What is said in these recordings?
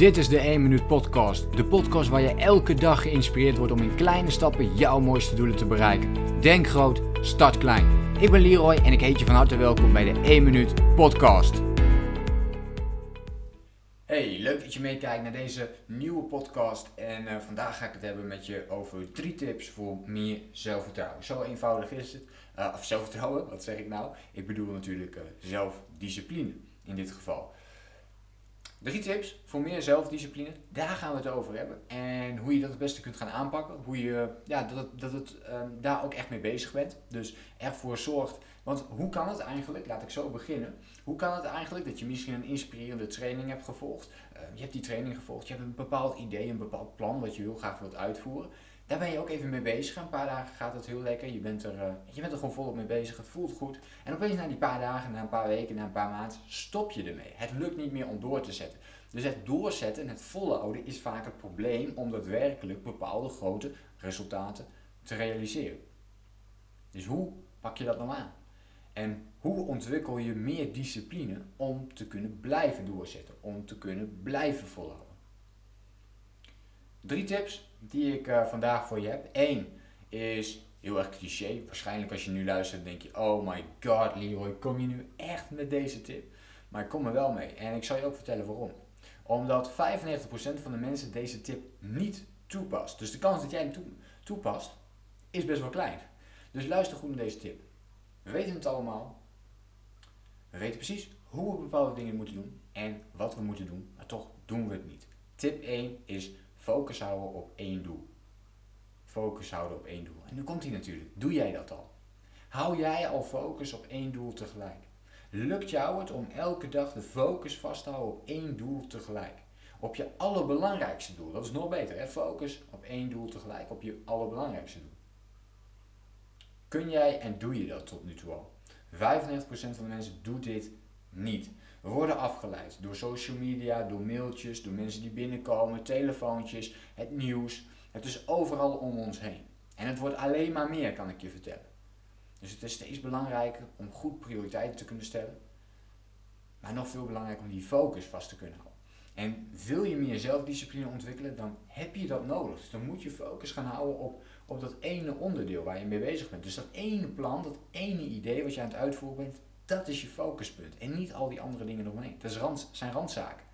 Dit is de 1 Minuut Podcast. De podcast waar je elke dag geïnspireerd wordt om in kleine stappen jouw mooiste doelen te bereiken. Denk groot, start klein. Ik ben Leroy en ik heet je van harte welkom bij de 1 Minuut Podcast. Hey, leuk dat je meekijkt naar deze nieuwe podcast. En uh, vandaag ga ik het hebben met je over drie tips voor meer zelfvertrouwen. Zo eenvoudig is het. Uh, of zelfvertrouwen, wat zeg ik nou? Ik bedoel natuurlijk uh, zelfdiscipline in dit geval. Drie tips voor meer zelfdiscipline. Daar gaan we het over hebben. En hoe je dat het beste kunt gaan aanpakken. Hoe je ja, dat het, dat het um, daar ook echt mee bezig bent. Dus ervoor zorgt. Want hoe kan het eigenlijk, laat ik zo beginnen. Hoe kan het eigenlijk dat je misschien een inspirerende training hebt gevolgd. Uh, je hebt die training gevolgd. Je hebt een bepaald idee, een bepaald plan wat je heel graag wilt uitvoeren. Daar ben je ook even mee bezig. Een paar dagen gaat het heel lekker. Je bent er, uh, je bent er gewoon volop mee bezig. Het voelt goed. En opeens na die paar dagen, na een paar weken, na een paar maanden, stop je ermee. Het lukt niet meer om door te zetten. Dus het doorzetten en het volhouden is vaak het probleem om daadwerkelijk bepaalde grote resultaten te realiseren. Dus hoe pak je dat nou aan? En hoe ontwikkel je meer discipline om te kunnen blijven doorzetten, om te kunnen blijven volhouden? Drie tips die ik uh, vandaag voor je heb. Eén is heel erg cliché. Waarschijnlijk als je nu luistert denk je, oh my god Leroy, kom je nu echt met deze tip? Maar ik kom er wel mee en ik zal je ook vertellen waarom. Omdat 95% van de mensen deze tip niet toepast. Dus de kans dat jij hem toepast is best wel klein. Dus luister goed naar deze tip. We weten het allemaal. We weten precies hoe we bepaalde dingen moeten doen en wat we moeten doen, maar toch doen we het niet. Tip 1 is Focus houden op één doel. Focus houden op één doel. En nu komt hij natuurlijk. Doe jij dat al? Hou jij al focus op één doel tegelijk? Lukt jou het om elke dag de focus vast te houden op één doel tegelijk? Op je allerbelangrijkste doel. Dat is nog beter. Hè? Focus op één doel tegelijk. Op je allerbelangrijkste doel. Kun jij en doe je dat tot nu toe al? 95% van de mensen doet dit niet. We worden afgeleid door social media, door mailtjes, door mensen die binnenkomen, telefoontjes, het nieuws. Het is overal om ons heen. En het wordt alleen maar meer, kan ik je vertellen. Dus het is steeds belangrijker om goed prioriteiten te kunnen stellen. Maar nog veel belangrijker om die focus vast te kunnen houden. En wil je meer zelfdiscipline ontwikkelen, dan heb je dat nodig. Dus dan moet je focus gaan houden op, op dat ene onderdeel waar je mee bezig bent. Dus dat ene plan, dat ene idee wat je aan het uitvoeren bent, dat is je focuspunt. En niet al die andere dingen eromheen. Dat is zijn randzaken.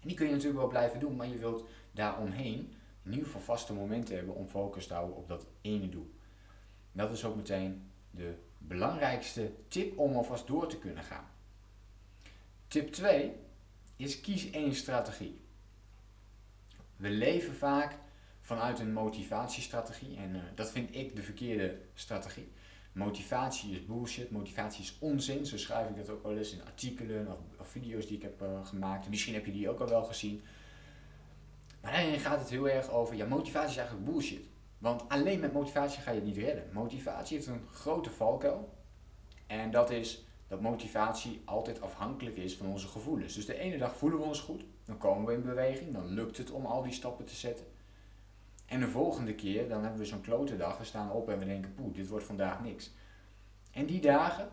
En die kun je natuurlijk wel blijven doen, maar je wilt daaromheen in ieder vaste momenten hebben om focus te houden op dat ene doel. dat is ook meteen de belangrijkste tip om alvast door te kunnen gaan. Tip 2 is kies één strategie. We leven vaak vanuit een motivatiestrategie en uh, dat vind ik de verkeerde strategie. Motivatie is bullshit, motivatie is onzin. Zo schrijf ik dat ook wel eens in artikelen of, of video's die ik heb uh, gemaakt. Misschien heb je die ook al wel gezien. Maar daarin gaat het heel erg over, ja, motivatie is eigenlijk bullshit. Want alleen met motivatie ga je het niet redden. Motivatie heeft een grote valkuil. En dat is dat motivatie altijd afhankelijk is van onze gevoelens. Dus de ene dag voelen we ons goed, dan komen we in beweging, dan lukt het om al die stappen te zetten. En de volgende keer, dan hebben we zo'n klote dag, we staan op en we denken, poeh, dit wordt vandaag niks. En die dagen,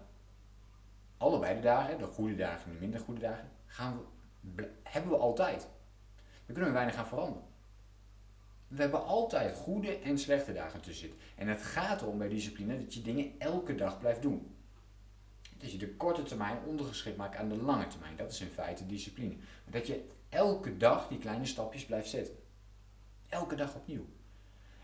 allebei de dagen, de goede dagen en de minder goede dagen, gaan we, hebben we altijd. Dan kunnen we weinig gaan veranderen. We hebben altijd goede en slechte dagen tussen zitten. En het gaat erom bij discipline dat je dingen elke dag blijft doen. Dat je de korte termijn ondergeschikt maakt aan de lange termijn. Dat is in feite discipline. Dat je elke dag die kleine stapjes blijft zetten. Elke dag opnieuw.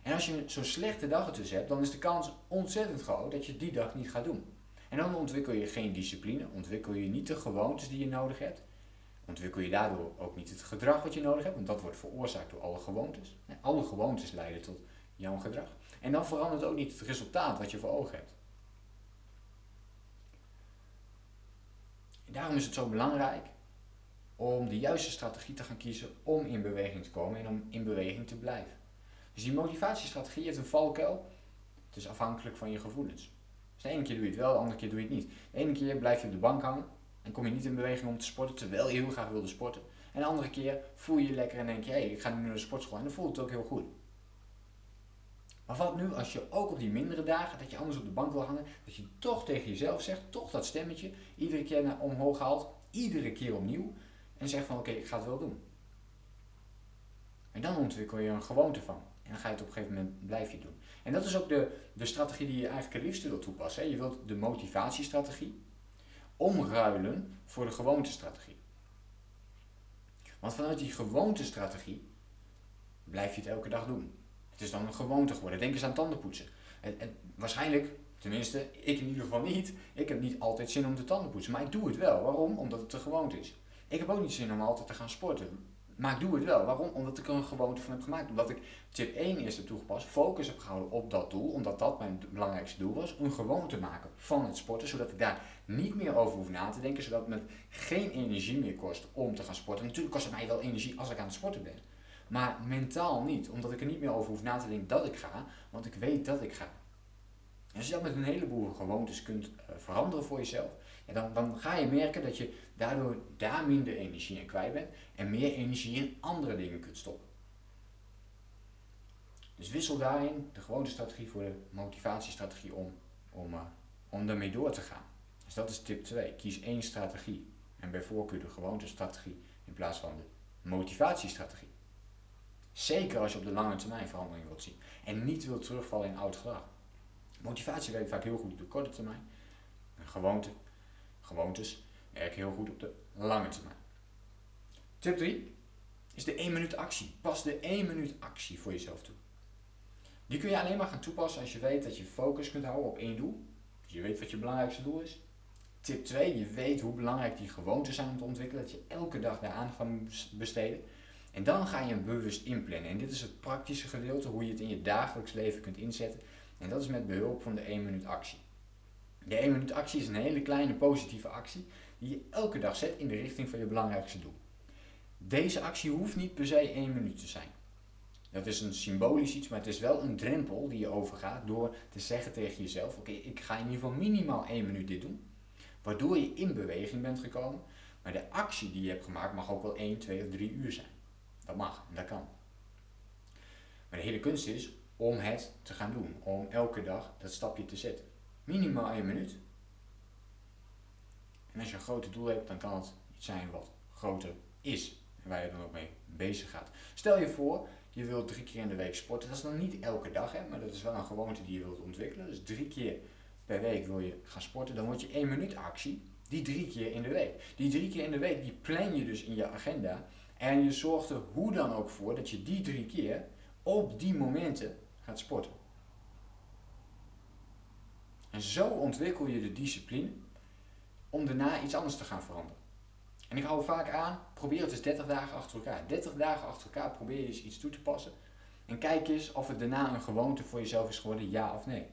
En als je zo'n slechte dag ertussen hebt, dan is de kans ontzettend groot dat je die dag niet gaat doen. En dan ontwikkel je geen discipline, ontwikkel je niet de gewoontes die je nodig hebt. Ontwikkel je daardoor ook niet het gedrag wat je nodig hebt, want dat wordt veroorzaakt door alle gewoontes. Alle gewoontes leiden tot jouw gedrag. En dan verandert ook niet het resultaat wat je voor ogen hebt. En daarom is het zo belangrijk om de juiste strategie te gaan kiezen om in beweging te komen en om in beweging te blijven. Dus die motivatiestrategie heeft een valkuil. Het is afhankelijk van je gevoelens. Dus de ene keer doe je het wel, de andere keer doe je het niet. De ene keer blijf je op de bank hangen en kom je niet in beweging om te sporten terwijl je heel graag wilde sporten. En de andere keer voel je je lekker en denk je, hé, hey, ik ga nu naar de sportschool en dan voelt het ook heel goed. Maar wat nu als je ook op die mindere dagen, dat je anders op de bank wil hangen, dat je toch tegen jezelf zegt, toch dat stemmetje, iedere keer naar omhoog haalt, iedere keer opnieuw. En zeg van oké, ik ga het wel doen. En dan ontwikkel je een gewoonte van. En dan ga je het op een gegeven moment blijf je doen. En dat is ook de, de strategie die je eigenlijk het liefste wilt toepassen. Je wilt de motivatiestrategie omruilen voor de gewoontestrategie. Want vanuit die gewoontestrategie blijf je het elke dag doen. Het is dan een gewoonte geworden. Denk eens aan tandenpoetsen. En, waarschijnlijk, tenminste, ik in ieder geval niet. Ik heb niet altijd zin om te tanden poetsen. Maar ik doe het wel. Waarom? Omdat het te gewoonte is. Ik heb ook niet zin om altijd te gaan sporten. Maar ik doe het wel. Waarom? Omdat ik er een gewoonte van heb gemaakt. Omdat ik tip 1 eerst heb toegepast, focus heb gehouden op dat doel, omdat dat mijn belangrijkste doel was, een gewoonte maken van het sporten, zodat ik daar niet meer over hoef na te denken, zodat het me geen energie meer kost om te gaan sporten. Natuurlijk kost het mij wel energie als ik aan het sporten ben. Maar mentaal niet, omdat ik er niet meer over hoef na te denken dat ik ga, want ik weet dat ik ga. En als je dat met een heleboel gewoontes kunt uh, veranderen voor jezelf, ja, dan, dan ga je merken dat je daardoor daar minder energie in kwijt bent en meer energie in andere dingen kunt stoppen. Dus wissel daarin de gewone strategie voor de motivatiestrategie om, om, uh, om daarmee door te gaan. Dus dat is tip 2. Kies één strategie. En bij voorkeur de gewoonte strategie in plaats van de motivatiestrategie. Zeker als je op de lange termijn verandering wilt zien. En niet wilt terugvallen in oud gedrag. Motivatie werkt vaak heel goed op de korte termijn. En gewoonte, gewoontes werken heel goed op de lange termijn. Tip 3 is de 1 minuut actie. Pas de 1 minuut actie voor jezelf toe. Die kun je alleen maar gaan toepassen als je weet dat je focus kunt houden op één doel. Dus je weet wat je belangrijkste doel is. Tip 2, je weet hoe belangrijk die gewoontes zijn om te ontwikkelen. Dat je elke dag daar aandacht aan besteden. En dan ga je hem bewust inplannen. En dit is het praktische gedeelte, hoe je het in je dagelijks leven kunt inzetten. En dat is met behulp van de 1 minuut actie. De 1 minuut actie is een hele kleine positieve actie die je elke dag zet in de richting van je belangrijkste doel. Deze actie hoeft niet per se 1 minuut te zijn. Dat is een symbolisch iets, maar het is wel een drempel die je overgaat door te zeggen tegen jezelf: Oké, ik ga in ieder geval minimaal 1 minuut dit doen. Waardoor je in beweging bent gekomen. Maar de actie die je hebt gemaakt mag ook wel 1, 2 of 3 uur zijn. Dat mag en dat kan. Maar de hele kunst is om het te gaan doen. Om elke dag dat stapje te zetten. Minimaal 1 minuut. En als je een groter doel hebt, dan kan het iets zijn wat groter is. En waar je dan ook mee bezig gaat. Stel je voor, je wilt drie keer in de week sporten. Dat is dan niet elke dag, hè, maar dat is wel een gewoonte die je wilt ontwikkelen. Dus drie keer per week wil je gaan sporten. Dan wordt je één minuut actie, die drie keer in de week. Die drie keer in de week, die plan je dus in je agenda. En je zorgt er hoe dan ook voor dat je die drie keer op die momenten gaat sporten. En zo ontwikkel je de discipline om daarna iets anders te gaan veranderen. En ik hou vaak aan, probeer het eens 30 dagen achter elkaar. 30 dagen achter elkaar probeer je eens iets toe te passen. En kijk eens of het daarna een gewoonte voor jezelf is geworden, ja of nee.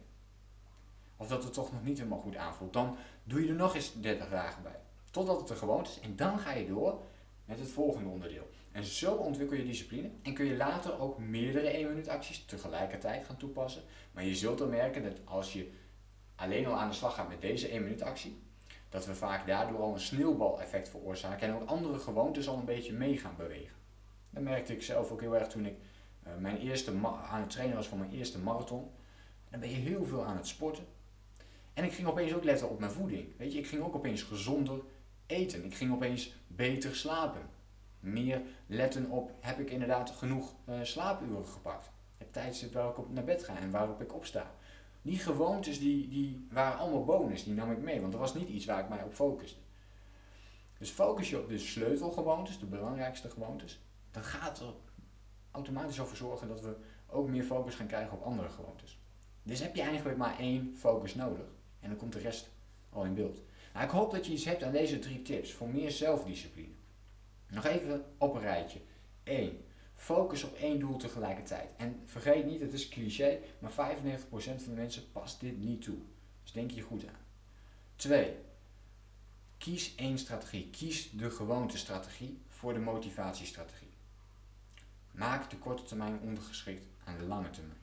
Of dat het toch nog niet helemaal goed aanvoelt. Dan doe je er nog eens 30 dagen bij. Totdat het een gewoonte is. En dan ga je door met het volgende onderdeel. En zo ontwikkel je discipline. En kun je later ook meerdere 1 minuut acties tegelijkertijd gaan toepassen. Maar je zult dan merken dat als je alleen al aan de slag gaat met deze 1 minuut actie, dat we vaak daardoor al een sneeuwbaleffect veroorzaken en ook andere gewoontes al een beetje mee gaan bewegen. Dat merkte ik zelf ook heel erg toen ik uh, mijn eerste aan het trainen was voor mijn eerste marathon. Dan ben je heel veel aan het sporten. En ik ging opeens ook letten op mijn voeding. Weet je, ik ging ook opeens gezonder eten. Ik ging opeens beter slapen. Meer letten op, heb ik inderdaad genoeg uh, slaapuren gepakt? Het tijdstip waar ik op naar bed ga en waarop ik opsta. Die gewoontes die, die waren allemaal bonus, die nam ik mee, want er was niet iets waar ik mij op focuste. Dus focus je op de sleutelgewoontes, de belangrijkste gewoontes, dan gaat er automatisch over zorgen dat we ook meer focus gaan krijgen op andere gewoontes. Dus heb je eigenlijk maar één focus nodig en dan komt de rest al in beeld. Nou, ik hoop dat je iets hebt aan deze drie tips voor meer zelfdiscipline. Nog even op een rijtje. 1. Focus op één doel tegelijkertijd. En vergeet niet, het is cliché, maar 95% van de mensen past dit niet toe. Dus denk je goed aan. 2. Kies één strategie. Kies de gewoonte strategie voor de motivatiestrategie. Maak de korte termijn ondergeschikt aan de lange termijn.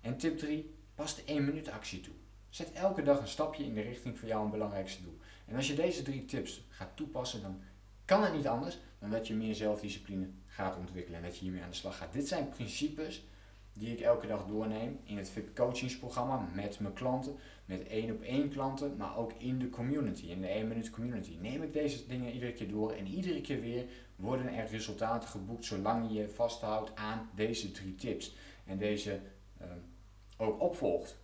En tip 3. Pas de 1 minuut actie toe. Zet elke dag een stapje in de richting van jouw belangrijkste doel. En als je deze drie tips gaat toepassen, dan kan het niet anders dan dat je meer zelfdiscipline gaat ontwikkelen en dat je hiermee aan de slag gaat. Dit zijn principes die ik elke dag doorneem in het VIP coachingsprogramma met mijn klanten, met één op één klanten, maar ook in de community, in de 1 minuut community. Neem ik deze dingen iedere keer door en iedere keer weer worden er resultaten geboekt zolang je vasthoudt aan deze drie tips en deze uh, ook opvolgt.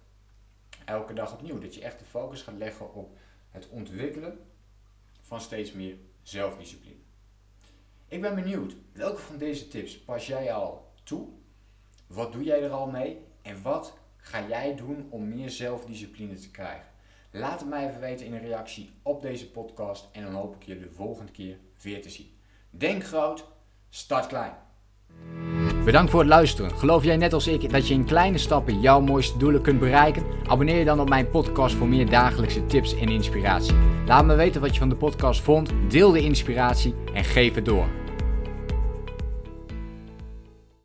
Elke dag opnieuw. Dat je echt de focus gaat leggen op het ontwikkelen van steeds meer zelfdiscipline. Ik ben benieuwd, welke van deze tips pas jij al toe? Wat doe jij er al mee? En wat ga jij doen om meer zelfdiscipline te krijgen? Laat het mij even weten in een reactie op deze podcast en dan hoop ik je de volgende keer weer te zien. Denk groot, start klein. Bedankt voor het luisteren. Geloof jij net als ik dat je in kleine stappen jouw mooiste doelen kunt bereiken? Abonneer je dan op mijn podcast voor meer dagelijkse tips en inspiratie. Laat me weten wat je van de podcast vond, deel de inspiratie en geef het door.